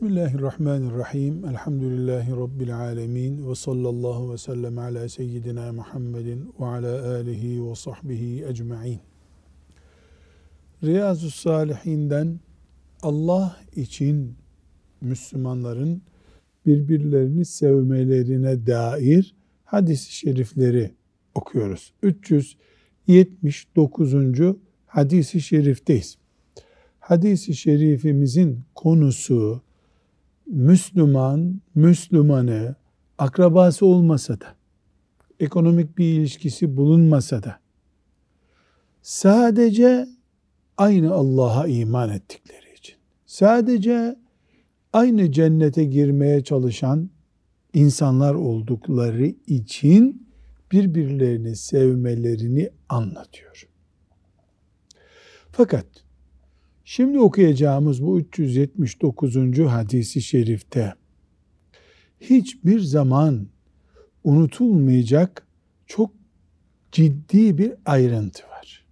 Bismillahirrahmanirrahim. Elhamdülillahi Rabbil alemin. Ve sallallahu ve sellem ala seyyidina Muhammedin ve ala alihi ve sahbihi ecma'in. Riyazu Salihinden Allah için Müslümanların birbirlerini sevmelerine dair hadis-i şerifleri okuyoruz. 379. hadis-i şerifteyiz. Hadis-i şerifimizin konusu Müslüman, Müslümanı akrabası olmasa da, ekonomik bir ilişkisi bulunmasa da, sadece aynı Allah'a iman ettikleri için, sadece aynı cennete girmeye çalışan insanlar oldukları için birbirlerini sevmelerini anlatıyor. Fakat Şimdi okuyacağımız bu 379. hadisi şerifte hiçbir zaman unutulmayacak çok ciddi bir ayrıntı var.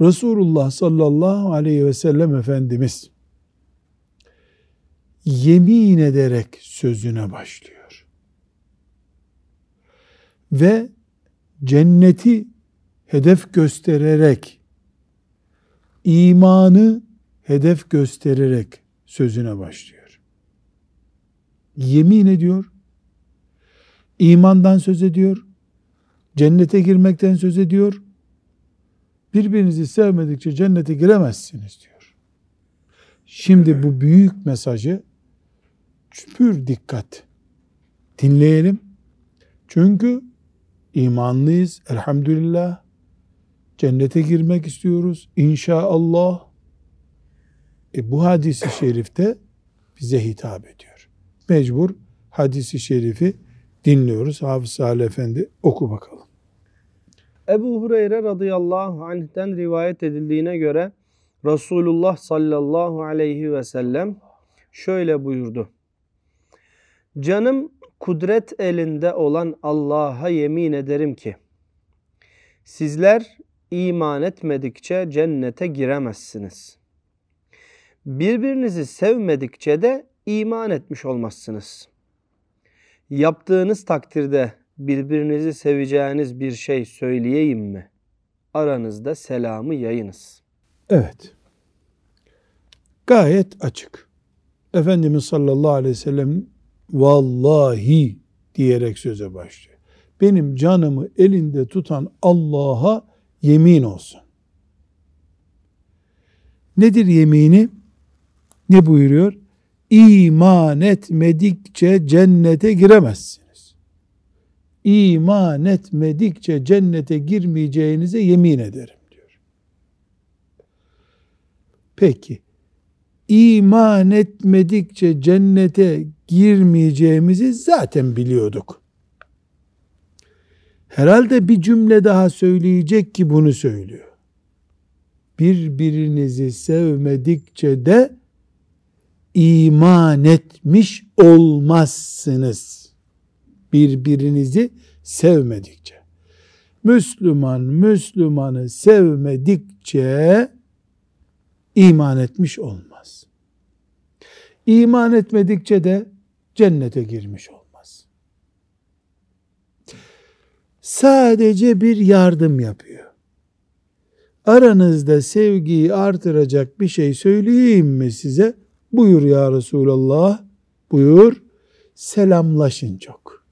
Resulullah sallallahu aleyhi ve sellem Efendimiz yemin ederek sözüne başlıyor. Ve cenneti hedef göstererek imanı hedef göstererek sözüne başlıyor. Yemin ediyor, imandan söz ediyor, cennete girmekten söz ediyor, birbirinizi sevmedikçe cennete giremezsiniz diyor. Şimdi bu büyük mesajı pür dikkat dinleyelim. Çünkü imanlıyız elhamdülillah Cennete girmek istiyoruz inşallah. E bu hadisi şerifte bize hitap ediyor. Mecbur hadisi şerifi dinliyoruz. Hafız Salih Efendi oku bakalım. Ebu Hureyre radıyallahu anh'ten rivayet edildiğine göre Resulullah sallallahu aleyhi ve sellem şöyle buyurdu. Canım kudret elinde olan Allah'a yemin ederim ki sizler iman etmedikçe cennete giremezsiniz. Birbirinizi sevmedikçe de iman etmiş olmazsınız. Yaptığınız takdirde birbirinizi seveceğiniz bir şey söyleyeyim mi? Aranızda selamı yayınız. Evet. Gayet açık. Efendimiz sallallahu aleyhi ve sellem vallahi diyerek söze başlıyor. Benim canımı elinde tutan Allah'a yemin olsun. Nedir yemini? Ne buyuruyor? İman etmedikçe cennete giremezsiniz. İman etmedikçe cennete girmeyeceğinize yemin ederim diyor. Peki, iman etmedikçe cennete girmeyeceğimizi zaten biliyorduk. Herhalde bir cümle daha söyleyecek ki bunu söylüyor. Birbirinizi sevmedikçe de iman etmiş olmazsınız. Birbirinizi sevmedikçe. Müslüman Müslümanı sevmedikçe iman etmiş olmaz. İman etmedikçe de cennete girmiş olmaz. Sadece bir yardım yapıyor. Aranızda sevgiyi artıracak bir şey söyleyeyim mi size? Buyur ya Resulallah. Buyur. Selamlaşın çok.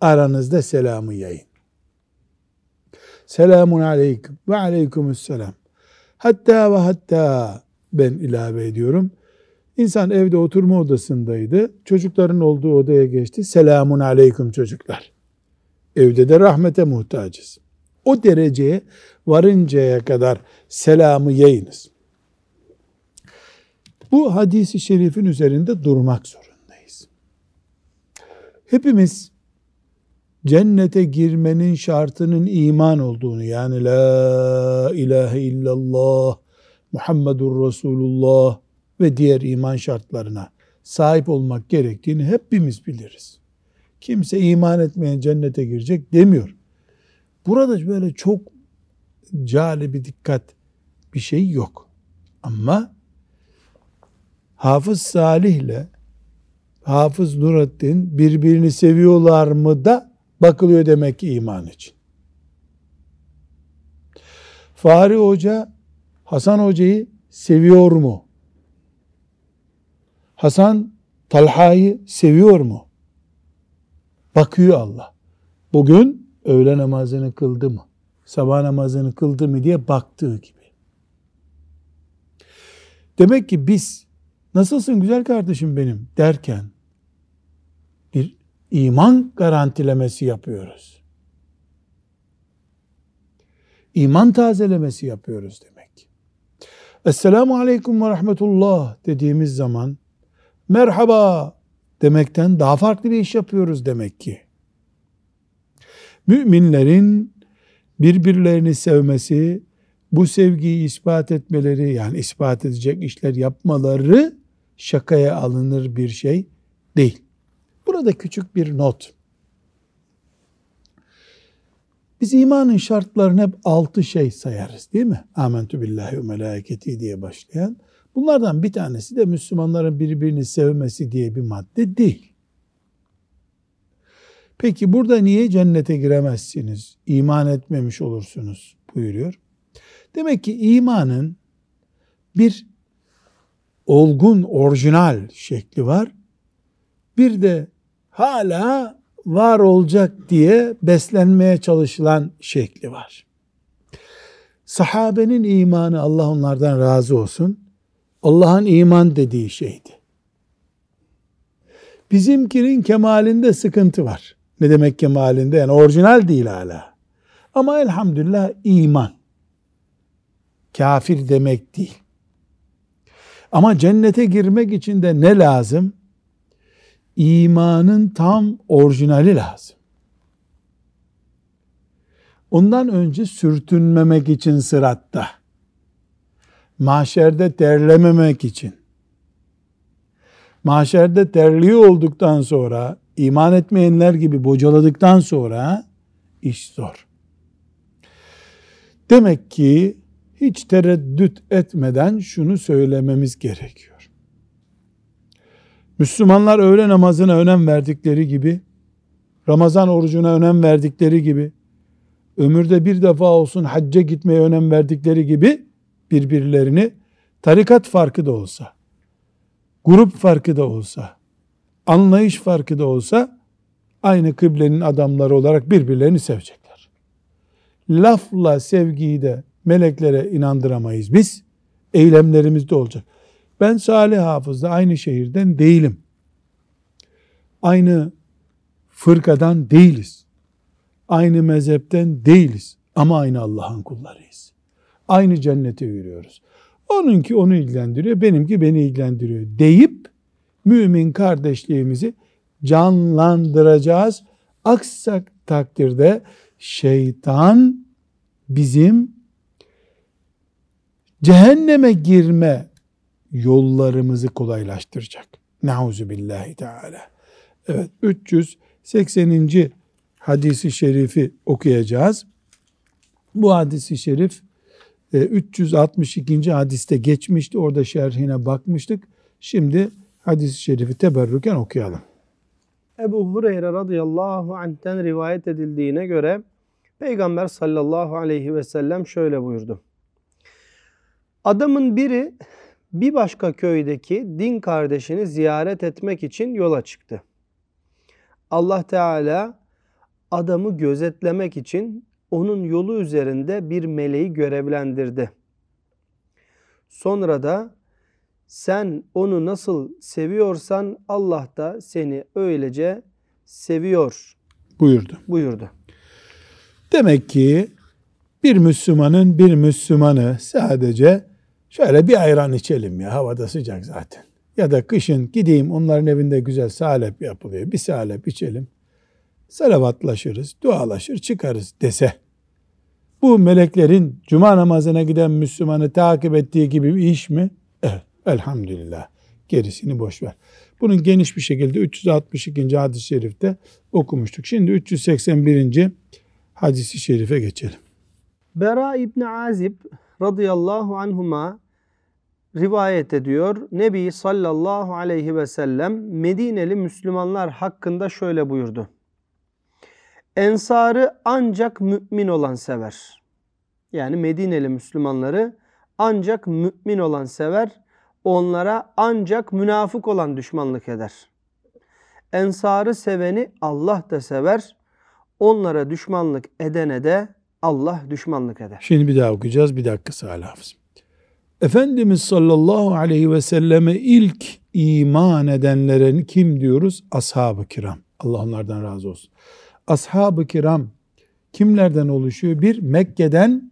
Aranızda selamı yayın. Selamun aleyküm ve aleykümüsselam. Hatta ve hatta ben ilave ediyorum. İnsan evde oturma odasındaydı. Çocukların olduğu odaya geçti. Selamun aleyküm çocuklar. Evde de rahmete muhtacız. O dereceye varıncaya kadar selamı yayınız. Bu hadisi şerifin üzerinde durmak zorundayız. Hepimiz cennete girmenin şartının iman olduğunu yani la ilahe illallah Muhammedur Resulullah ve diğer iman şartlarına sahip olmak gerektiğini hepimiz biliriz kimse iman etmeyen cennete girecek demiyor. Burada böyle çok cali bir dikkat bir şey yok. Ama Hafız Salih ile Hafız Nurattin birbirini seviyorlar mı da bakılıyor demek ki iman için. Fahri Hoca Hasan Hoca'yı seviyor mu? Hasan Talha'yı seviyor mu? Bakıyor Allah. Bugün öğle namazını kıldı mı? Sabah namazını kıldı mı diye baktığı gibi. Demek ki biz nasılsın güzel kardeşim benim derken bir iman garantilemesi yapıyoruz. İman tazelemesi yapıyoruz demek. Esselamu aleyküm ve rahmetullah dediğimiz zaman merhaba demekten daha farklı bir iş yapıyoruz demek ki. Müminlerin birbirlerini sevmesi, bu sevgiyi ispat etmeleri yani ispat edecek işler yapmaları şakaya alınır bir şey değil. Burada küçük bir not. Biz imanın şartlarını hep altı şey sayarız değil mi? Amentü billahi ve melaketi diye başlayan. Bunlardan bir tanesi de Müslümanların birbirini sevmesi diye bir madde değil. Peki burada niye cennete giremezsiniz? İman etmemiş olursunuz buyuruyor. Demek ki imanın bir olgun, orijinal şekli var. Bir de hala var olacak diye beslenmeye çalışılan şekli var. Sahabenin imanı Allah onlardan razı olsun. Allah'ın iman dediği şeydi. Bizimkinin kemalinde sıkıntı var. Ne demek kemalinde? Yani orijinal değil hala. Ama elhamdülillah iman. Kafir demek değil. Ama cennete girmek için de ne lazım? İmanın tam orijinali lazım. Ondan önce sürtünmemek için sıratta. Mahşerde terlememek için. Mahşerde terliyor olduktan sonra iman etmeyenler gibi bocaladıktan sonra iş zor. Demek ki hiç tereddüt etmeden şunu söylememiz gerekiyor. Müslümanlar öğle namazına önem verdikleri gibi, Ramazan orucuna önem verdikleri gibi, ömürde bir defa olsun hacca gitmeye önem verdikleri gibi birbirlerini tarikat farkı da olsa, grup farkı da olsa, anlayış farkı da olsa aynı kıblenin adamları olarak birbirlerini sevecekler. Lafla sevgiyi de meleklere inandıramayız biz. Eylemlerimizde olacak. Ben Salih Hafız'da aynı şehirden değilim. Aynı fırkadan değiliz. Aynı mezhepten değiliz. Ama aynı Allah'ın kullarıyız. Aynı cennete yürüyoruz. Onunki onu ilgilendiriyor, benimki beni ilgilendiriyor deyip mümin kardeşliğimizi canlandıracağız. Aksak takdirde şeytan bizim cehenneme girme yollarımızı kolaylaştıracak. Nauzu billahi teala. Evet 380. hadisi şerifi okuyacağız. Bu hadisi şerif 362. E, hadiste geçmişti. Orada şerhine bakmıştık. Şimdi hadis-i şerifi teberrüken okuyalım. Ebu Hureyre radıyallahu anh'ten rivayet edildiğine göre Peygamber sallallahu aleyhi ve sellem şöyle buyurdu. Adamın biri bir başka köydeki din kardeşini ziyaret etmek için yola çıktı. Allah Teala adamı gözetlemek için onun yolu üzerinde bir meleği görevlendirdi. Sonra da sen onu nasıl seviyorsan Allah da seni öylece seviyor buyurdu. Buyurdu. Demek ki bir Müslümanın bir Müslümanı sadece şöyle bir ayran içelim ya havada sıcak zaten. Ya da kışın gideyim onların evinde güzel salep yapılıyor. Bir salep içelim. Salavatlaşırız, dualaşır, çıkarız dese. Bu meleklerin cuma namazına giden Müslümanı takip ettiği gibi bir iş mi? Evet. Elhamdülillah. Gerisini boş ver. Bunun geniş bir şekilde 362. hadis-i şerifte okumuştuk. Şimdi 381. hadisi şerife geçelim. Bera İbni Azib radıyallahu anhuma rivayet ediyor. Nebi sallallahu aleyhi ve sellem Medineli Müslümanlar hakkında şöyle buyurdu. Ensarı ancak mümin olan sever. Yani Medineli Müslümanları ancak mümin olan sever. Onlara ancak münafık olan düşmanlık eder. Ensarı seveni Allah da sever. Onlara düşmanlık edene de Allah düşmanlık eder. Şimdi bir daha okuyacağız. Bir dakika Salih Hafız. Efendimiz sallallahu aleyhi ve selleme ilk iman edenlerin kim diyoruz? Ashab-ı kiram. Allah onlardan razı olsun. Ashab-ı kiram kimlerden oluşuyor? Bir, Mekke'den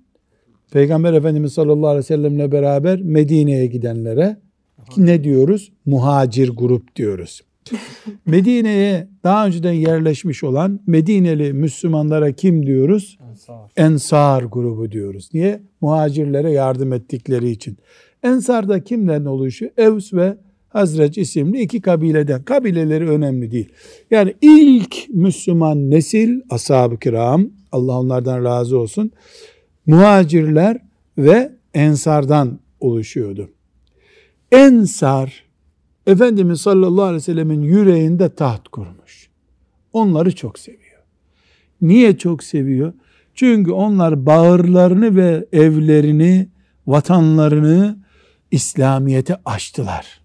Peygamber Efendimiz sallallahu aleyhi ve sellemle beraber Medine'ye gidenlere ne diyoruz? Muhacir grup diyoruz. Medine'ye daha önceden yerleşmiş olan Medineli Müslümanlara kim diyoruz? Ensar. Ensar grubu diyoruz. Niye? Muhacirlere yardım ettikleri için. Ensar'da kimden oluşuyor? Evs ve Hazreç isimli iki kabileden. Kabileleri önemli değil. Yani ilk Müslüman nesil ashab-ı kiram Allah onlardan razı olsun. Muhacirler ve ensardan oluşuyordu. Ensar Efendimiz sallallahu aleyhi ve sellemin yüreğinde taht kurmuş. Onları çok seviyor. Niye çok seviyor? Çünkü onlar bağırlarını ve evlerini, vatanlarını İslamiyet'e açtılar.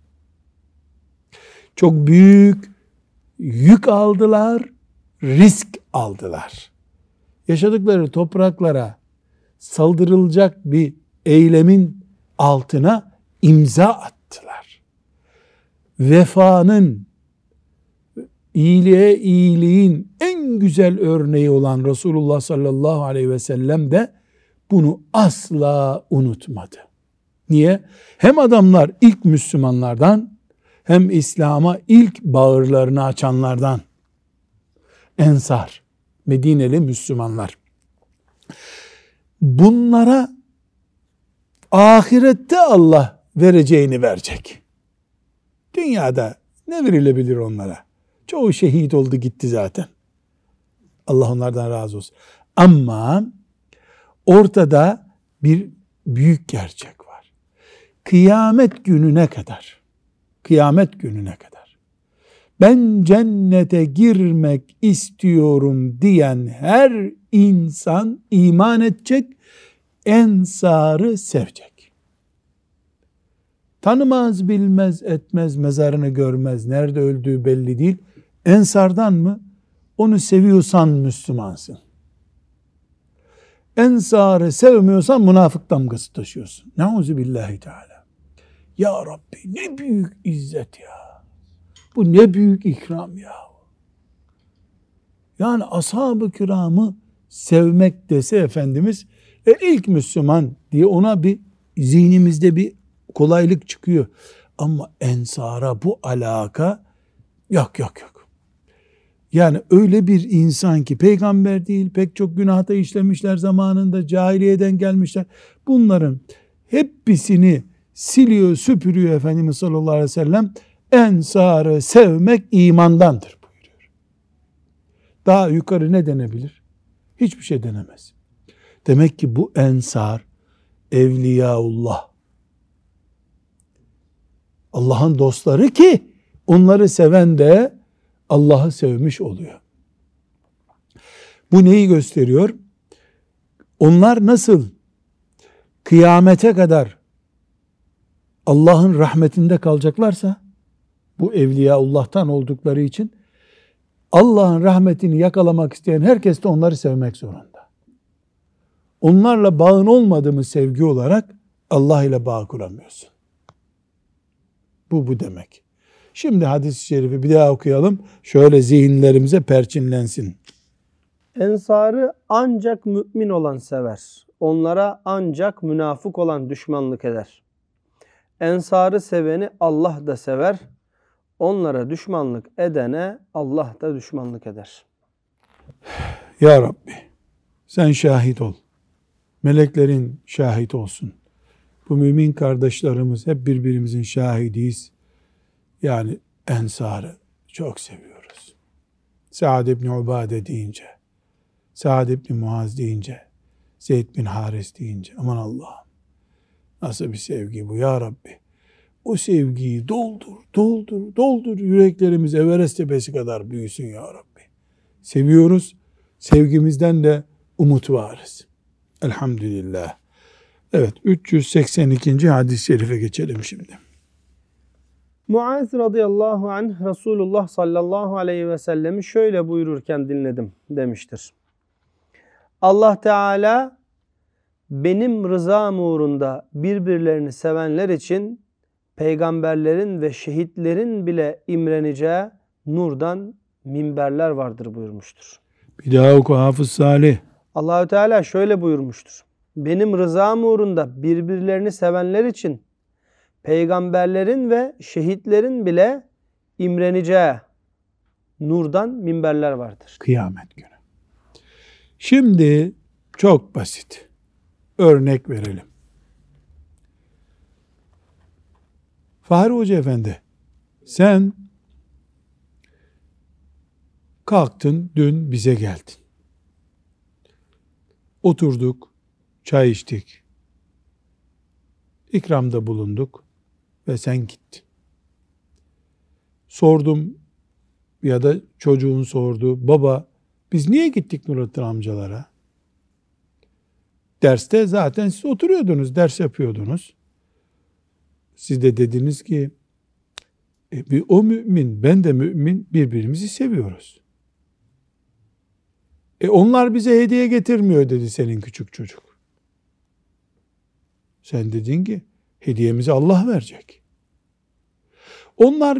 Çok büyük yük aldılar, risk aldılar. Yaşadıkları topraklara saldırılacak bir eylemin altına imza attılar. Vefanın, iyiliğe iyiliğin en güzel örneği olan Resulullah sallallahu aleyhi ve sellem de bunu asla unutmadı. Niye? Hem adamlar ilk Müslümanlardan hem İslam'a ilk bağırlarını açanlardan Ensar, Medineli Müslümanlar. Bunlara ahirette Allah vereceğini verecek. Dünyada ne verilebilir onlara? Çoğu şehit oldu gitti zaten. Allah onlardan razı olsun. Ama ortada bir büyük gerçek var. Kıyamet gününe kadar, kıyamet gününe kadar ben cennete girmek istiyorum diyen her insan iman edecek, ensarı sevecek. Tanımaz, bilmez, etmez, mezarını görmez, nerede öldüğü belli değil. Ensardan mı? Onu seviyorsan Müslümansın. Ensarı sevmiyorsan münafık damgası taşıyorsun. Nauzu billahi teala. Ya Rabbi ne büyük izzet ya. Bu ne büyük ikram ya. Yani ashab-ı kiramı sevmek dese Efendimiz e ilk Müslüman diye ona bir zihnimizde bir kolaylık çıkıyor. Ama ensara bu alaka yok yok yok. Yani öyle bir insan ki peygamber değil pek çok günahta işlemişler zamanında cahiliyeden gelmişler. Bunların hepsini siliyor süpürüyor Efendimiz sallallahu aleyhi ve sellem. Ensarı sevmek imandandır buyuruyor. Daha yukarı ne denebilir? Hiçbir şey denemez. Demek ki bu ensar evliyaullah. Allah'ın dostları ki onları seven de Allah'ı sevmiş oluyor. Bu neyi gösteriyor? Onlar nasıl kıyamete kadar Allah'ın rahmetinde kalacaklarsa bu evliyaullah'tan oldukları için Allah'ın rahmetini yakalamak isteyen herkes de onları sevmek zorunda. Onlarla bağın olmadığı mı sevgi olarak Allah ile bağ kuramıyorsun. Bu bu demek. Şimdi hadis-i şerifi bir daha okuyalım. Şöyle zihinlerimize perçinlensin. Ensarı ancak mümin olan sever. Onlara ancak münafık olan düşmanlık eder. Ensarı seveni Allah da sever. Onlara düşmanlık edene Allah da düşmanlık eder. Ya Rabbi sen şahit ol. Meleklerin şahit olsun. Bu mümin kardeşlerimiz hep birbirimizin şahidiyiz. Yani Ensar'ı çok seviyoruz. Sa'd ibn Ubade deyince, Sa'd ibn Muaz deyince, Zeyd bin Haris deyince, aman Allah'ım nasıl bir sevgi bu ya Rabbi. o sevgiyi doldur, doldur, doldur. Yüreklerimiz Everest tepesi kadar büyüsün ya Rabbi. Seviyoruz. Sevgimizden de umut varız. Elhamdülillah. Evet 382. hadis-i şerife geçelim şimdi. Muaz radıyallahu anh Resulullah sallallahu aleyhi ve sellemi şöyle buyururken dinledim demiştir. Allah Teala benim rızam uğrunda birbirlerini sevenler için peygamberlerin ve şehitlerin bile imreneceği nurdan minberler vardır buyurmuştur. Bir daha oku Hafız Salih. Allahü Teala şöyle buyurmuştur. Benim rızam uğrunda birbirlerini sevenler için peygamberlerin ve şehitlerin bile imreneceği nurdan minberler vardır. Kıyamet günü. Şimdi çok basit. Örnek verelim. Fahri Hoca Efendi, sen kalktın dün bize geldin. Oturduk, çay içtik, ikramda bulunduk ve sen gittin. Sordum ya da çocuğun sordu, baba biz niye gittik Nurattin amcalara? Derste zaten siz oturuyordunuz, ders yapıyordunuz. Siz de dediniz ki e, o mümin, ben de mümin birbirimizi seviyoruz. E onlar bize hediye getirmiyor dedi senin küçük çocuk. Sen dedin ki hediyemizi Allah verecek. Onlar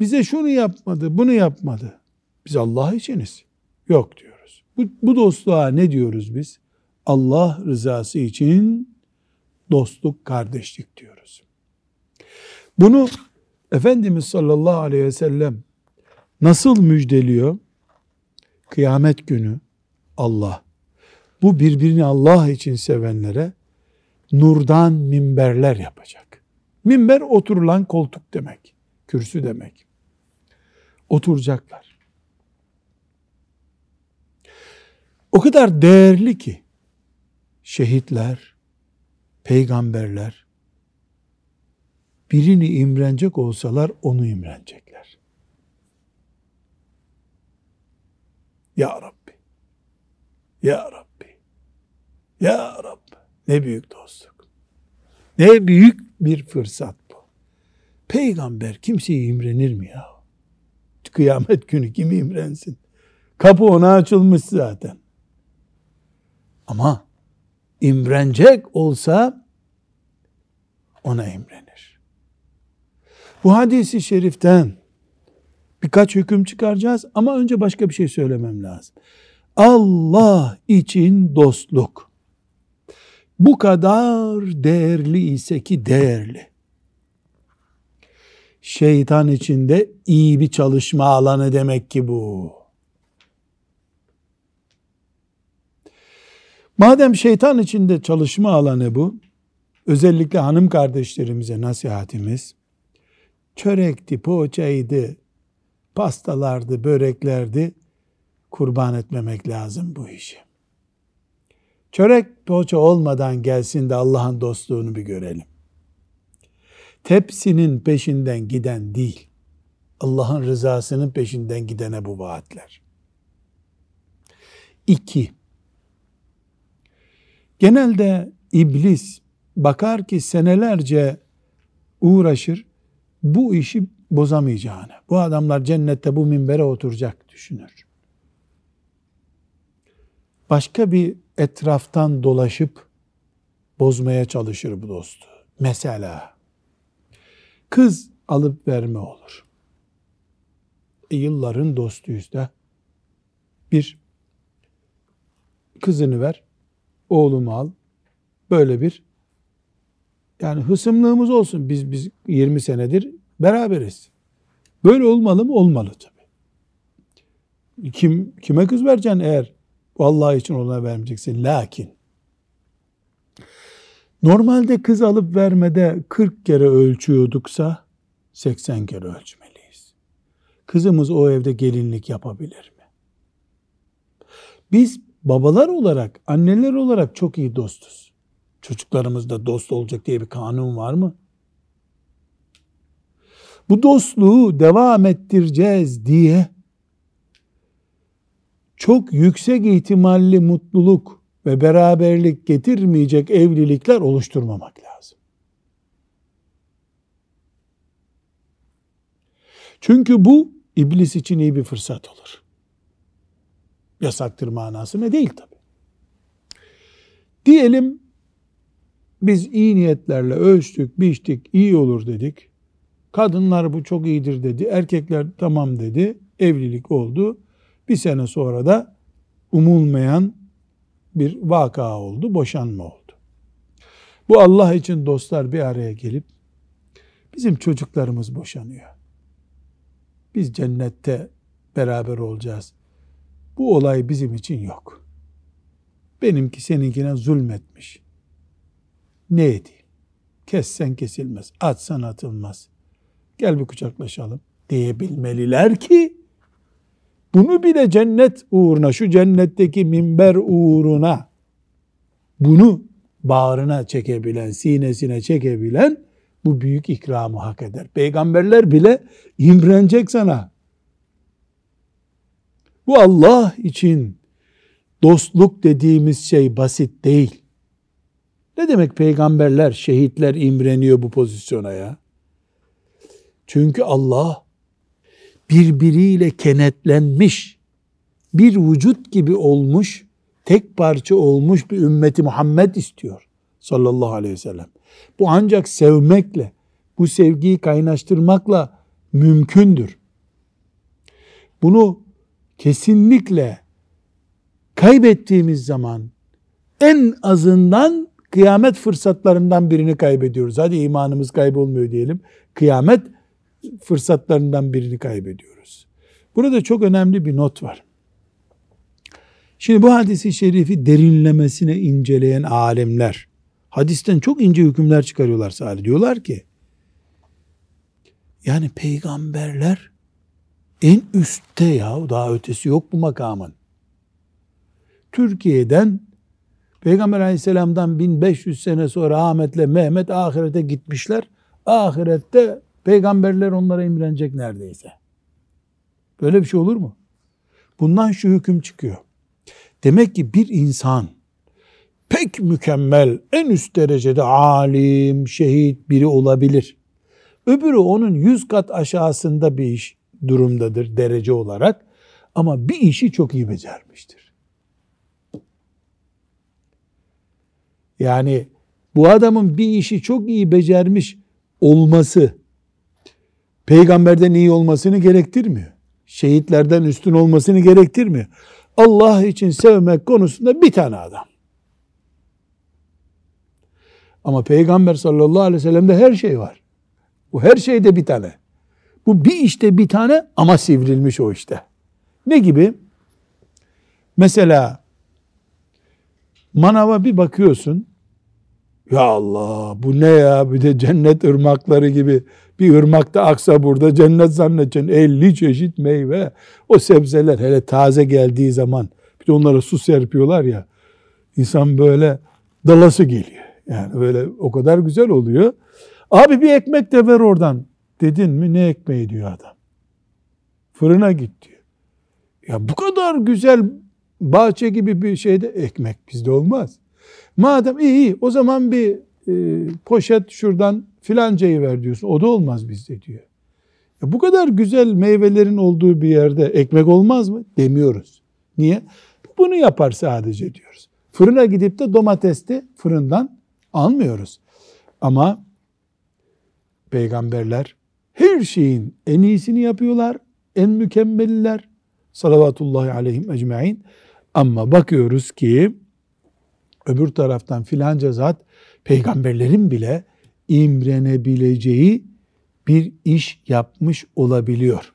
bize şunu yapmadı, bunu yapmadı. Biz Allah içiniz. Yok diyoruz. Bu, bu dostluğa ne diyoruz biz? Allah rızası için dostluk, kardeşlik diyoruz. Bunu Efendimiz sallallahu aleyhi ve sellem nasıl müjdeliyor? Kıyamet günü Allah bu birbirini Allah için sevenlere nurdan minberler yapacak. Minber oturulan koltuk demek. Kürsü demek. Oturacaklar. O kadar değerli ki şehitler, peygamberler birini imrenecek olsalar onu imrenecekler. Ya Rabbi. Ya Rabbi. Ya Rabbi. Ne büyük dostluk. Ne büyük bir fırsat bu. Peygamber kimseyi imrenir mi ya? Kıyamet günü kimi imrensin? Kapı ona açılmış zaten. Ama imrenecek olsa ona imrenir. Bu hadisi şeriften birkaç hüküm çıkaracağız ama önce başka bir şey söylemem lazım. Allah için dostluk bu kadar değerli ise ki değerli. Şeytan içinde iyi bir çalışma alanı demek ki bu. Madem şeytan içinde çalışma alanı bu, özellikle hanım kardeşlerimize nasihatimiz, çörekti, poğaçaydı, pastalardı, böreklerdi, kurban etmemek lazım bu işi. Çörek poğaça olmadan gelsin de Allah'ın dostluğunu bir görelim. Tepsinin peşinden giden değil, Allah'ın rızasının peşinden gidene bu vaatler. İki, genelde iblis bakar ki senelerce uğraşır, bu işi bozamayacağını, bu adamlar cennette bu minbere oturacak düşünür. Başka bir etraftan dolaşıp bozmaya çalışır bu dostu. Mesela kız alıp verme olur. E, yılların dostuyuz da bir kızını ver, oğlumu al. Böyle bir yani hısımlığımız olsun. Biz biz 20 senedir beraberiz. Böyle olmalı mı? Olmalı tabii. Kim kime kız vereceksin eğer Allah için ona vermeyeceksin. Lakin normalde kız alıp vermede 40 kere ölçüyorduksa 80 kere ölçmeliyiz. Kızımız o evde gelinlik yapabilir mi? Biz babalar olarak, anneler olarak çok iyi dostuz. Çocuklarımız da dost olacak diye bir kanun var mı? Bu dostluğu devam ettireceğiz diye çok yüksek ihtimalli mutluluk ve beraberlik getirmeyecek evlilikler oluşturmamak lazım. Çünkü bu iblis için iyi bir fırsat olur. Yasaktır manasına değil tabi. Diyelim biz iyi niyetlerle ölçtük, biçtik, iyi olur dedik. Kadınlar bu çok iyidir dedi. Erkekler tamam dedi. Evlilik oldu. Bir sene sonra da umulmayan bir vaka oldu. Boşanma oldu. Bu Allah için dostlar bir araya gelip bizim çocuklarımız boşanıyor. Biz cennette beraber olacağız. Bu olay bizim için yok. Benimki seninkine zulmetmiş. Ne edeyim? Kessen kesilmez, atsan atılmaz. Gel bir kucaklaşalım diyebilmeliler ki bunu bile cennet uğruna, şu cennetteki minber uğruna bunu bağrına çekebilen, sinesine çekebilen bu büyük ikramı hak eder. Peygamberler bile imrenecek sana. Bu Allah için dostluk dediğimiz şey basit değil. Ne demek peygamberler, şehitler imreniyor bu pozisyona ya? Çünkü Allah birbiriyle kenetlenmiş, bir vücut gibi olmuş, tek parça olmuş bir ümmeti Muhammed istiyor sallallahu aleyhi ve sellem. Bu ancak sevmekle, bu sevgiyi kaynaştırmakla mümkündür. Bunu kesinlikle kaybettiğimiz zaman en azından kıyamet fırsatlarından birini kaybediyoruz. Hadi imanımız kaybolmuyor diyelim. Kıyamet fırsatlarından birini kaybediyoruz. Burada çok önemli bir not var. Şimdi bu hadisi şerifi derinlemesine inceleyen alimler hadisten çok ince hükümler çıkarıyorlar sadece. Diyorlar ki yani peygamberler en üstte ya daha ötesi yok bu makamın. Türkiye'den Peygamber aleyhisselamdan 1500 sene sonra Ahmet'le Mehmet ahirete gitmişler. Ahirette peygamberler onlara imrenecek neredeyse. Böyle bir şey olur mu? Bundan şu hüküm çıkıyor. Demek ki bir insan pek mükemmel, en üst derecede alim, şehit biri olabilir. Öbürü onun yüz kat aşağısında bir iş durumdadır derece olarak ama bir işi çok iyi becermiştir. Yani bu adamın bir işi çok iyi becermiş olması peygamberden iyi olmasını gerektirmiyor. Şehitlerden üstün olmasını gerektirmiyor. Allah için sevmek konusunda bir tane adam. Ama Peygamber sallallahu aleyhi ve sellem'de her şey var. Bu her şeyde bir tane. Bu bir işte bir tane ama sivrilmiş o işte. Ne gibi? Mesela manava bir bakıyorsun. Ya Allah bu ne ya bir de cennet ırmakları gibi bir ırmakta aksa burada cennet zannedeceksin 50 çeşit meyve o sebzeler hele taze geldiği zaman bir de onlara su serpiyorlar ya insan böyle dalası geliyor. Yani böyle o kadar güzel oluyor. Abi bir ekmek de ver oradan. Dedin mi ne ekmeği diyor adam. Fırına git diyor. Ya bu kadar güzel bahçe gibi bir şeyde ekmek bizde olmaz. Madem iyi iyi o zaman bir e, poşet şuradan filancayı ver diyorsun. O da olmaz bizde diyor. Ya bu kadar güzel meyvelerin olduğu bir yerde ekmek olmaz mı? Demiyoruz. Niye? Bunu yapar sadece diyoruz. Fırına gidip de domatesti fırından almıyoruz. Ama peygamberler her şeyin en iyisini yapıyorlar, en mükemmeliler. Salavatullahi aleyhim ecmain. Ama bakıyoruz ki öbür taraftan filanca zat peygamberlerin bile imrenebileceği bir iş yapmış olabiliyor.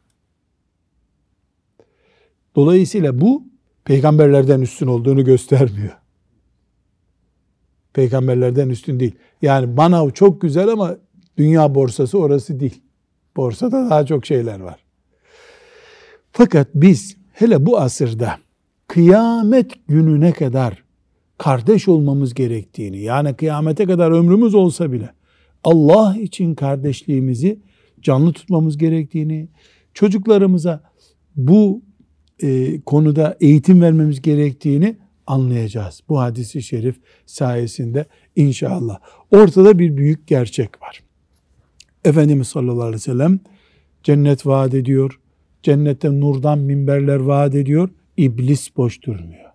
Dolayısıyla bu peygamberlerden üstün olduğunu göstermiyor. Peygamberlerden üstün değil. Yani manav çok güzel ama dünya borsası orası değil. Borsada daha çok şeyler var. Fakat biz hele bu asırda kıyamet gününe kadar kardeş olmamız gerektiğini yani kıyamete kadar ömrümüz olsa bile Allah için kardeşliğimizi canlı tutmamız gerektiğini, çocuklarımıza bu e, konuda eğitim vermemiz gerektiğini anlayacağız. Bu hadisi şerif sayesinde inşallah. Ortada bir büyük gerçek var. Efendimiz sallallahu aleyhi ve sellem cennet vaat ediyor. Cennette nurdan minberler vaat ediyor. İblis boş durmuyor.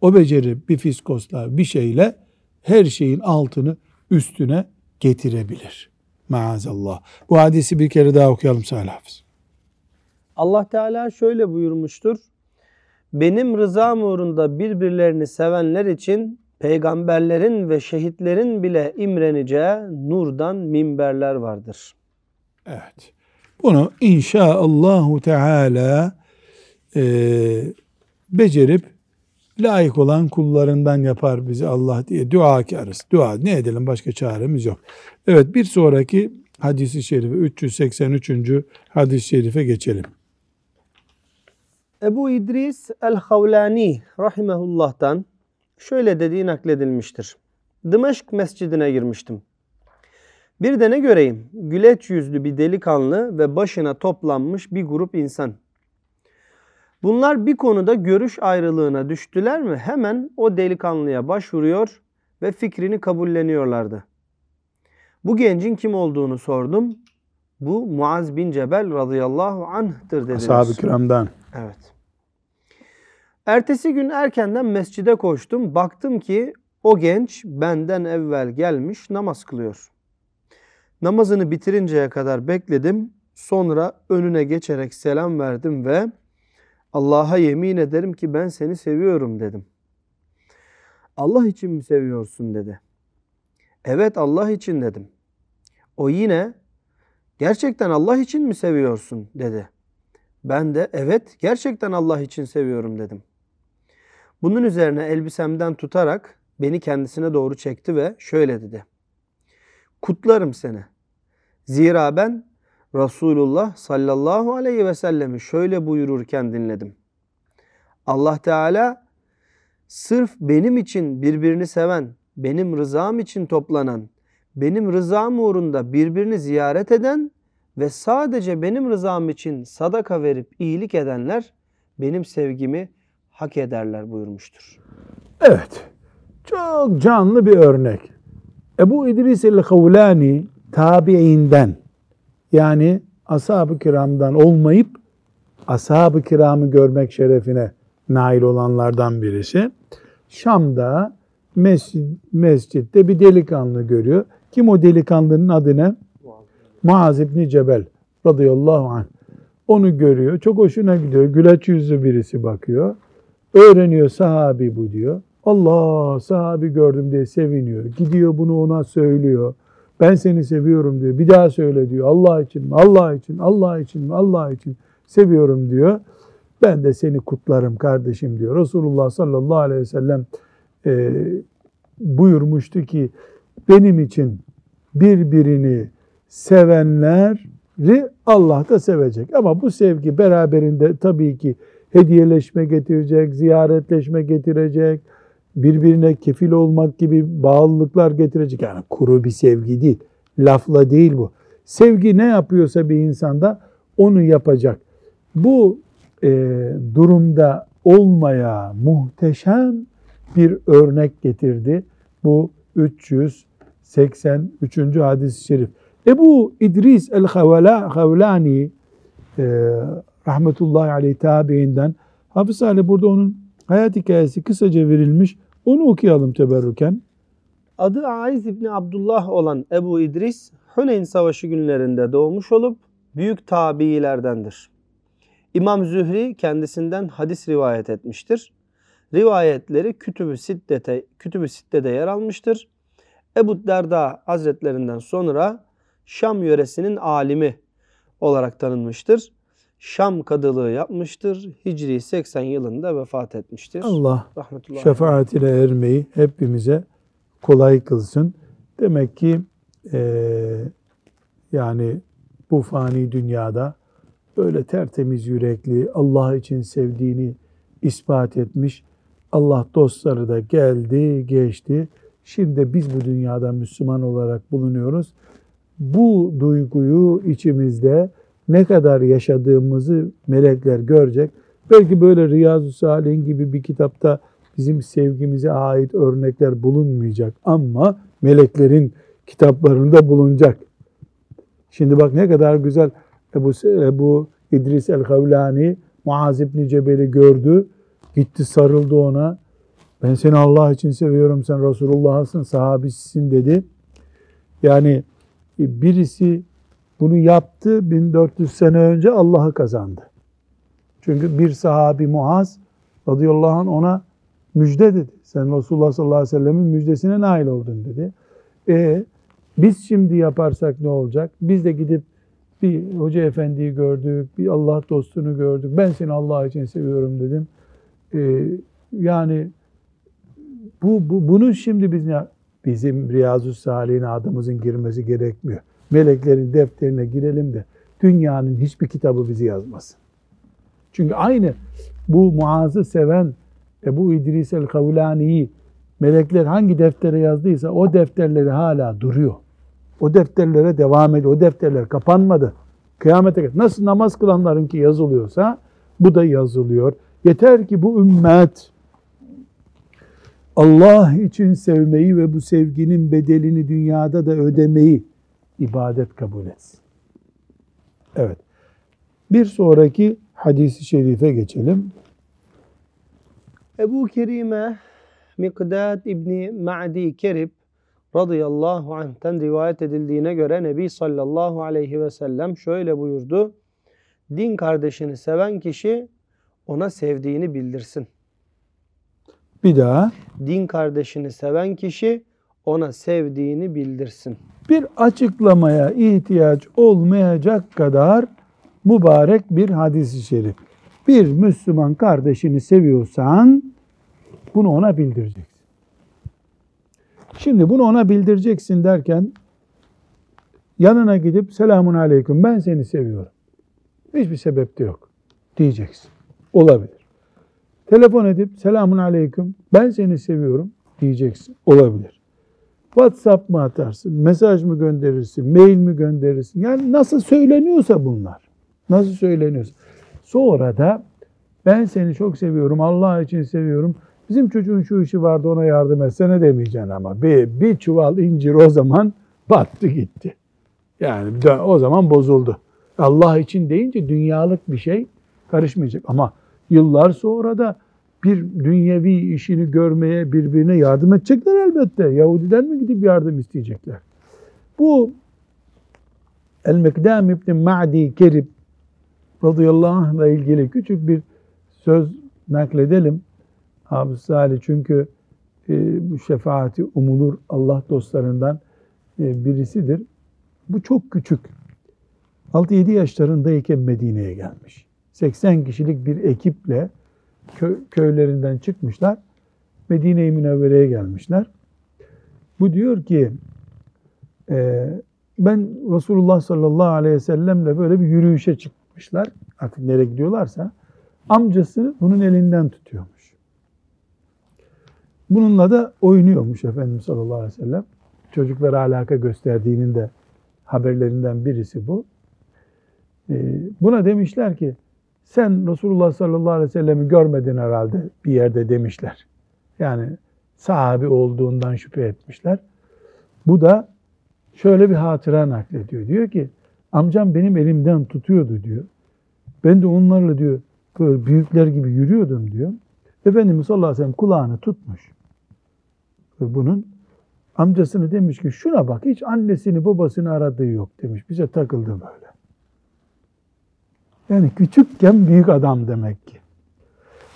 O beceri bir fiskosla bir şeyle her şeyin altını üstüne getirebilir. Maazallah. Bu hadisi bir kere daha okuyalım Salih Hafız. Allah Teala şöyle buyurmuştur. Benim rızam uğrunda birbirlerini sevenler için peygamberlerin ve şehitlerin bile imreneceği nurdan minberler vardır. Evet. Bunu inşaallahu teala e, becerip layık olan kullarından yapar bizi Allah diye duakarız. Dua ne edelim başka çaremiz yok. Evet bir sonraki hadisi şerife 383. hadis-i şerife geçelim. Ebu İdris el-Havlani rahimehullah'tan şöyle dediği nakledilmiştir. Dımeşk mescidine girmiştim. Bir de ne göreyim? Güleç yüzlü bir delikanlı ve başına toplanmış bir grup insan. Bunlar bir konuda görüş ayrılığına düştüler mi hemen o delikanlıya başvuruyor ve fikrini kabulleniyorlardı. Bu gencin kim olduğunu sordum. Bu Muaz bin Cebel radıyallahu anh'tır dediler. Ashab-ı kiramdan. Evet. Ertesi gün erkenden mescide koştum. Baktım ki o genç benden evvel gelmiş namaz kılıyor. Namazını bitirinceye kadar bekledim. Sonra önüne geçerek selam verdim ve Allah'a yemin ederim ki ben seni seviyorum dedim. Allah için mi seviyorsun dedi. Evet Allah için dedim. O yine gerçekten Allah için mi seviyorsun dedi. Ben de evet gerçekten Allah için seviyorum dedim. Bunun üzerine elbisemden tutarak beni kendisine doğru çekti ve şöyle dedi. Kutlarım seni. Zira ben Resulullah sallallahu aleyhi ve sellemi şöyle buyururken dinledim. Allah Teala sırf benim için birbirini seven, benim rızam için toplanan, benim rızam uğrunda birbirini ziyaret eden ve sadece benim rızam için sadaka verip iyilik edenler benim sevgimi hak ederler buyurmuştur. Evet. Çok canlı bir örnek. Ebu İdris el-Havlani tabiinden yani ashab-ı kiramdan olmayıp ashab-ı kiramı görmek şerefine nail olanlardan birisi. Şam'da mescid, mescitte bir delikanlı görüyor. Kim o delikanlının adı ne? Muaz İbni Cebel radıyallahu anh. Onu görüyor. Çok hoşuna gidiyor. Güleç yüzlü birisi bakıyor. Öğreniyor sahabi bu diyor. Allah sahabi gördüm diye seviniyor. Gidiyor bunu ona söylüyor. Ben seni seviyorum diyor. Bir daha söyle diyor. Allah için mi? Allah için, Allah için mi? Allah için seviyorum diyor. Ben de seni kutlarım kardeşim diyor. Resulullah sallallahu aleyhi ve sellem e, buyurmuştu ki benim için birbirini sevenleri Allah da sevecek. Ama bu sevgi beraberinde tabii ki hediyeleşme getirecek, ziyaretleşme getirecek, birbirine kefil olmak gibi bağlılıklar getirecek. Yani kuru bir sevgi değil, lafla değil bu. Sevgi ne yapıyorsa bir insanda onu yapacak. Bu e, durumda olmaya muhteşem bir örnek getirdi. Bu 383. hadis-i şerif. Ebu İdris el-Havlani e, rahmetullahi aleyh tabiinden Hafız Salih burada onun hayat hikayesi kısaca verilmiş. Onu okuyalım teberrüken. Adı Aiz İbni Abdullah olan Ebu İdris, Huneyn Savaşı günlerinde doğmuş olup büyük tabiilerdendir. İmam Zühri kendisinden hadis rivayet etmiştir. Rivayetleri Kütüb-ü Siddete, Kütüb-ü Sitte'de yer almıştır. Ebu Derda Hazretlerinden sonra Şam yöresinin alimi olarak tanınmıştır. Şam kadılığı yapmıştır. Hicri 80 yılında vefat etmiştir. Allah şefaatine ermeyi hepimize kolay kılsın. Demek ki e, yani bu fani dünyada böyle tertemiz yürekli, Allah için sevdiğini ispat etmiş. Allah dostları da geldi, geçti. Şimdi biz bu dünyada Müslüman olarak bulunuyoruz. bu duyguyu içimizde ne kadar yaşadığımızı melekler görecek. Belki böyle Riyazu Salih'in gibi bir kitapta bizim sevgimize ait örnekler bulunmayacak ama meleklerin kitaplarında bulunacak. Şimdi bak ne kadar güzel Ebu, Ebu İdris el-Havlani Muaz İbni Cebel'i gördü. Gitti sarıldı ona. Ben seni Allah için seviyorum. Sen Resulullah'sın, sahabisisin dedi. Yani birisi bunu yaptı 1400 sene önce Allah'ı kazandı. Çünkü bir sahabi Muaz radıyallahu anh ona müjde dedi. Sen Resulullah sallallahu aleyhi ve sellemin müjdesine nail oldun dedi. E biz şimdi yaparsak ne olacak? Biz de gidip bir hoca efendiyi gördük, bir Allah dostunu gördük. Ben seni Allah için seviyorum dedim. E, yani bu, bu bunu şimdi biz ne bizim Riyazu Salih'in adımızın girmesi gerekmiyor. Meleklerin defterine girelim de dünyanın hiçbir kitabı bizi yazmasın. Çünkü aynı bu Muaz'ı seven Ebu İdris el-Kavlani'yi melekler hangi deftere yazdıysa o defterleri hala duruyor. O defterlere devam ediyor. O defterler kapanmadı. Kıyamete kadar. Nasıl namaz kılanların ki yazılıyorsa bu da yazılıyor. Yeter ki bu ümmet Allah için sevmeyi ve bu sevginin bedelini dünyada da ödemeyi ibadet kabul etsin. Evet. Bir sonraki hadisi şerife geçelim. Ebu Kerime Mikdad İbni Ma'di Kerib radıyallahu anh'ten rivayet edildiğine göre Nebi sallallahu aleyhi ve sellem şöyle buyurdu. Din kardeşini seven kişi ona sevdiğini bildirsin. Bir daha. Din kardeşini seven kişi ona sevdiğini bildirsin. Bir açıklamaya ihtiyaç olmayacak kadar mübarek bir hadisi şerif. Bir Müslüman kardeşini seviyorsan bunu ona bildireceksin. Şimdi bunu ona bildireceksin derken yanına gidip selamun aleyküm ben seni seviyorum. Hiçbir sebep de yok diyeceksin. Olabilir. Telefon edip selamun aleyküm ben seni seviyorum diyeceksin. Olabilir. WhatsApp mı atarsın, mesaj mı gönderirsin, mail mi gönderirsin? Yani nasıl söyleniyorsa bunlar. Nasıl söyleniyorsa. Sonra da ben seni çok seviyorum, Allah için seviyorum. Bizim çocuğun şu işi vardı ona yardım etsene demeyeceksin ama. Bir, bir çuval incir o zaman battı gitti. Yani o zaman bozuldu. Allah için deyince dünyalık bir şey karışmayacak. Ama yıllar sonra da bir dünyevi işini görmeye birbirine yardım edecekler elbette. Yahudiden mi gidip yardım isteyecekler? Bu El-Mekdam İbni Ma'di Kerib radıyallahu anh ile ilgili küçük bir söz nakledelim. Hafız Salih çünkü e, bu şefaati umulur Allah dostlarından e, birisidir. Bu çok küçük. 6-7 yaşlarındayken Medine'ye gelmiş. 80 kişilik bir ekiple kö köylerinden çıkmışlar. Medine-i Münevvere'ye gelmişler. Bu diyor ki e, ben Resulullah sallallahu aleyhi ve sellemle böyle bir yürüyüşe çıkmışlar. Artık nereye gidiyorlarsa amcası bunun elinden tutuyormuş. Bununla da oynuyormuş Efendimiz sallallahu aleyhi ve sellem. Çocuklara alaka gösterdiğinin de haberlerinden birisi bu. E, buna demişler ki sen Resulullah sallallahu aleyhi ve sellem'i görmedin herhalde bir yerde demişler. Yani sahabi olduğundan şüphe etmişler. Bu da şöyle bir hatıra naklediyor. Diyor ki amcam benim elimden tutuyordu diyor. Ben de onlarla diyor böyle büyükler gibi yürüyordum diyor. Efendimiz sallallahu aleyhi ve sellem kulağını tutmuş. Ve bunun amcasını demiş ki şuna bak hiç annesini babasını aradığı yok demiş. Bize takıldı böyle. Yani küçükken büyük adam demek ki.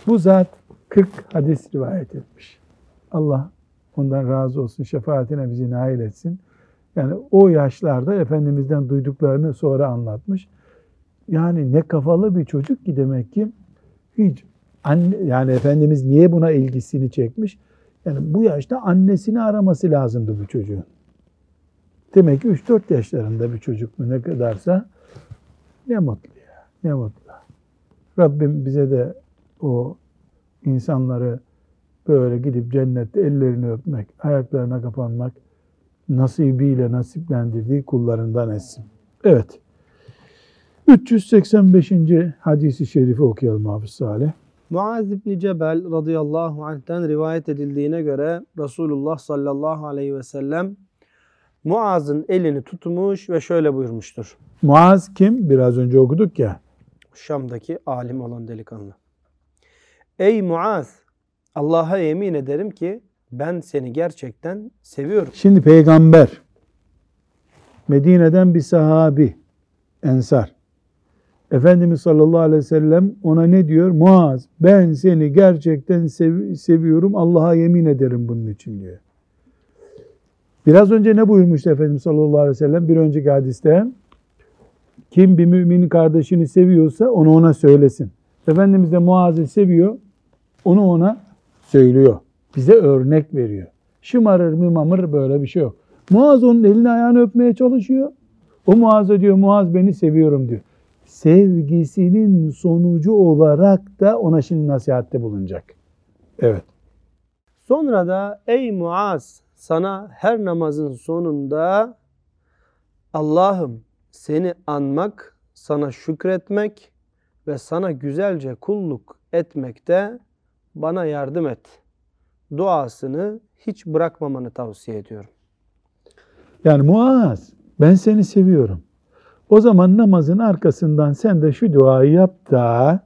Bu zat 40 hadis rivayet etmiş. Allah ondan razı olsun, şefaatine bizi nail etsin. Yani o yaşlarda Efendimiz'den duyduklarını sonra anlatmış. Yani ne kafalı bir çocuk ki demek ki hiç anne, yani Efendimiz niye buna ilgisini çekmiş? Yani bu yaşta annesini araması lazımdı bu çocuğun. Demek ki 3-4 yaşlarında bir çocuk mu ne kadarsa ne mutlu. Ne mutlu. Rabbim bize de o insanları böyle gidip cennette ellerini öpmek, ayaklarına kapanmak nasibiyle nasiplendirdiği kullarından etsin. Evet. 385. hadisi şerifi okuyalım Hafız Salih. Muaz İbni Cebel radıyallahu anh'ten rivayet edildiğine göre Resulullah sallallahu aleyhi ve sellem Muaz'ın elini tutmuş ve şöyle buyurmuştur. Muaz kim? Biraz önce okuduk ya. Şam'daki alim olan delikanlı. Ey Muaz! Allah'a yemin ederim ki ben seni gerçekten seviyorum. Şimdi peygamber, Medine'den bir sahabi, ensar. Efendimiz sallallahu aleyhi ve sellem ona ne diyor? Muaz ben seni gerçekten sev seviyorum Allah'a yemin ederim bunun için diyor. Biraz önce ne buyurmuştu Efendimiz sallallahu aleyhi ve sellem? Bir önceki hadiste kim bir müminin kardeşini seviyorsa onu ona söylesin. Efendimiz de Muaz'ı seviyor, onu ona söylüyor. Bize örnek veriyor. Şımarır mımamır böyle bir şey yok. Muaz onun elini ayağını öpmeye çalışıyor. O Muaz'a diyor Muaz beni seviyorum diyor. Sevgisinin sonucu olarak da ona şimdi nasihatte bulunacak. Evet. Sonra da ey Muaz sana her namazın sonunda Allah'ım seni anmak, sana şükretmek ve sana güzelce kulluk etmekte bana yardım et. Duasını hiç bırakmamanı tavsiye ediyorum. Yani Muaz ben seni seviyorum. O zaman namazın arkasından sen de şu duayı yap da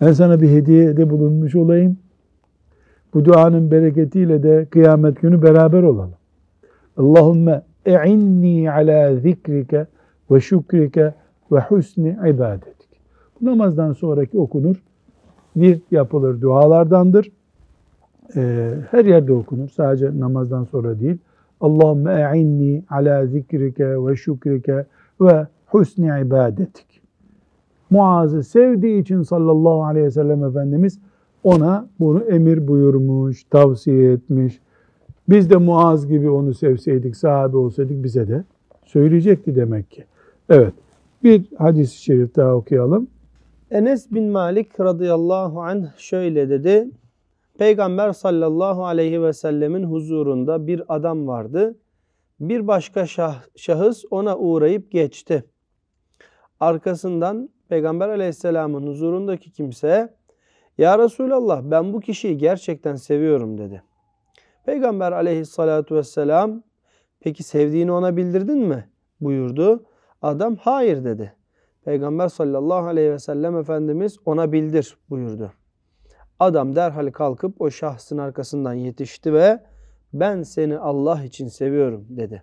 ben sana bir hediyede bulunmuş olayım. Bu duanın bereketiyle de kıyamet günü beraber olalım. Allahümme e'inni ala zikrike ve şükrike ve husni ibadetik. Bu namazdan sonraki okunur. Bir yapılır dualardandır. Ee, her yerde okunur. Sadece namazdan sonra değil. Allahümme e'inni ala zikrike ve şükrike ve husni ibadetik. Muaz'ı sevdiği için sallallahu aleyhi ve sellem Efendimiz ona bunu emir buyurmuş, tavsiye etmiş. Biz de Muaz gibi onu sevseydik, sahabe olsaydık bize de söyleyecekti demek ki. Evet, bir hadis-i şerif daha okuyalım. Enes bin Malik radıyallahu anh şöyle dedi. Peygamber sallallahu aleyhi ve sellemin huzurunda bir adam vardı. Bir başka şah, şahıs ona uğrayıp geçti. Arkasından Peygamber aleyhisselamın huzurundaki kimse Ya Resulallah ben bu kişiyi gerçekten seviyorum dedi. Peygamber aleyhissalatu vesselam peki sevdiğini ona bildirdin mi? buyurdu. Adam hayır dedi. Peygamber sallallahu aleyhi ve sellem Efendimiz ona bildir buyurdu. Adam derhal kalkıp o şahsın arkasından yetişti ve ben seni Allah için seviyorum dedi.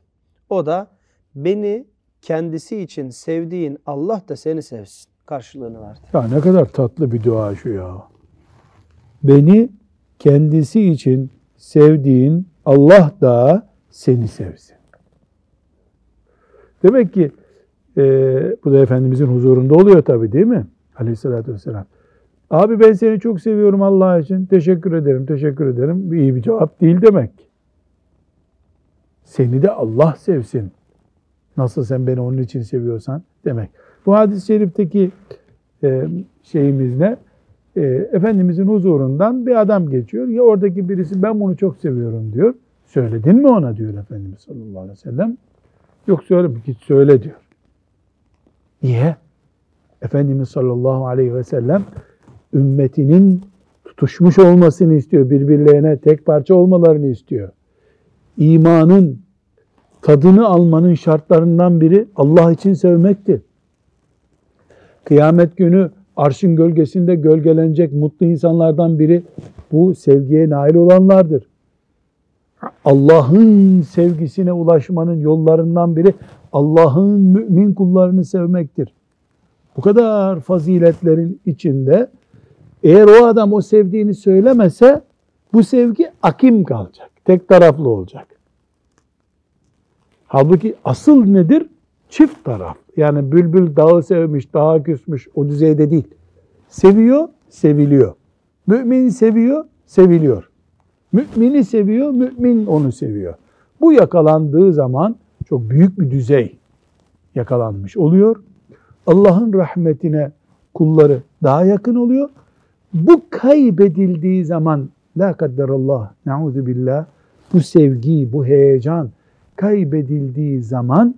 O da beni kendisi için sevdiğin Allah da seni sevsin karşılığını verdi. Ya ne kadar tatlı bir dua şu ya. Beni kendisi için sevdiğin Allah da seni sevsin. Demek ki e, bu da Efendimizin huzurunda oluyor tabi değil mi? Aleyhissalatü vesselam. Abi ben seni çok seviyorum Allah için. Teşekkür ederim, teşekkür ederim. İyi bir cevap değil demek. Seni de Allah sevsin. Nasıl sen beni onun için seviyorsan demek. Bu hadis-i şerifteki e, şeyimiz ne? E, Efendimizin huzurundan bir adam geçiyor. Ya oradaki birisi ben bunu çok seviyorum diyor. Söyledin mi ona diyor Efendimiz sallallahu aleyhi ve sellem. Yok söyle git söyle diyor. Niye? Efendimiz sallallahu aleyhi ve sellem ümmetinin tutuşmuş olmasını istiyor. Birbirlerine tek parça olmalarını istiyor. İmanın tadını almanın şartlarından biri Allah için sevmektir. Kıyamet günü arşın gölgesinde gölgelenecek mutlu insanlardan biri bu sevgiye nail olanlardır. Allah'ın sevgisine ulaşmanın yollarından biri Allah'ın mümin kullarını sevmektir. Bu kadar faziletlerin içinde eğer o adam o sevdiğini söylemese bu sevgi akim kalacak. Tek taraflı olacak. Halbuki asıl nedir? Çift taraf. Yani bülbül dağı sevmiş, dağa küsmüş o düzeyde değil. Seviyor, seviliyor. Mümin seviyor, seviliyor. Mümini seviyor, mümin onu seviyor. Bu yakalandığı zaman çok büyük bir düzey yakalanmış oluyor. Allah'ın rahmetine kulları daha yakın oluyor. Bu kaybedildiği zaman la kadderallah, nauzu billah, bu sevgi, bu heyecan kaybedildiği zaman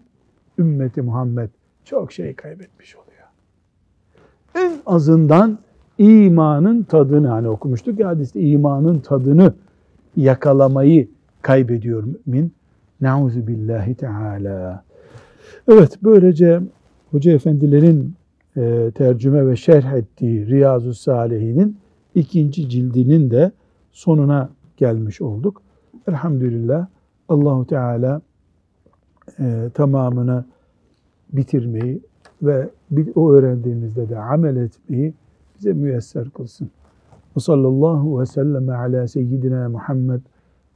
ümmeti Muhammed çok şey kaybetmiş oluyor. En azından imanın tadını hani okumuştuk ya hadiste imanın tadını yakalamayı kaybediyor mümin. Nauzu billahi teala. Evet böylece hoca efendilerin e, tercüme ve şerh ettiği Riyazu Salihin'in ikinci cildinin de sonuna gelmiş olduk. Elhamdülillah Allahu Teala e, tamamını bitirmeyi ve o öğrendiğimizde de amel etmeyi bize müyesser kılsın. Ve sallallahu ve sellem ala seyyidina Muhammed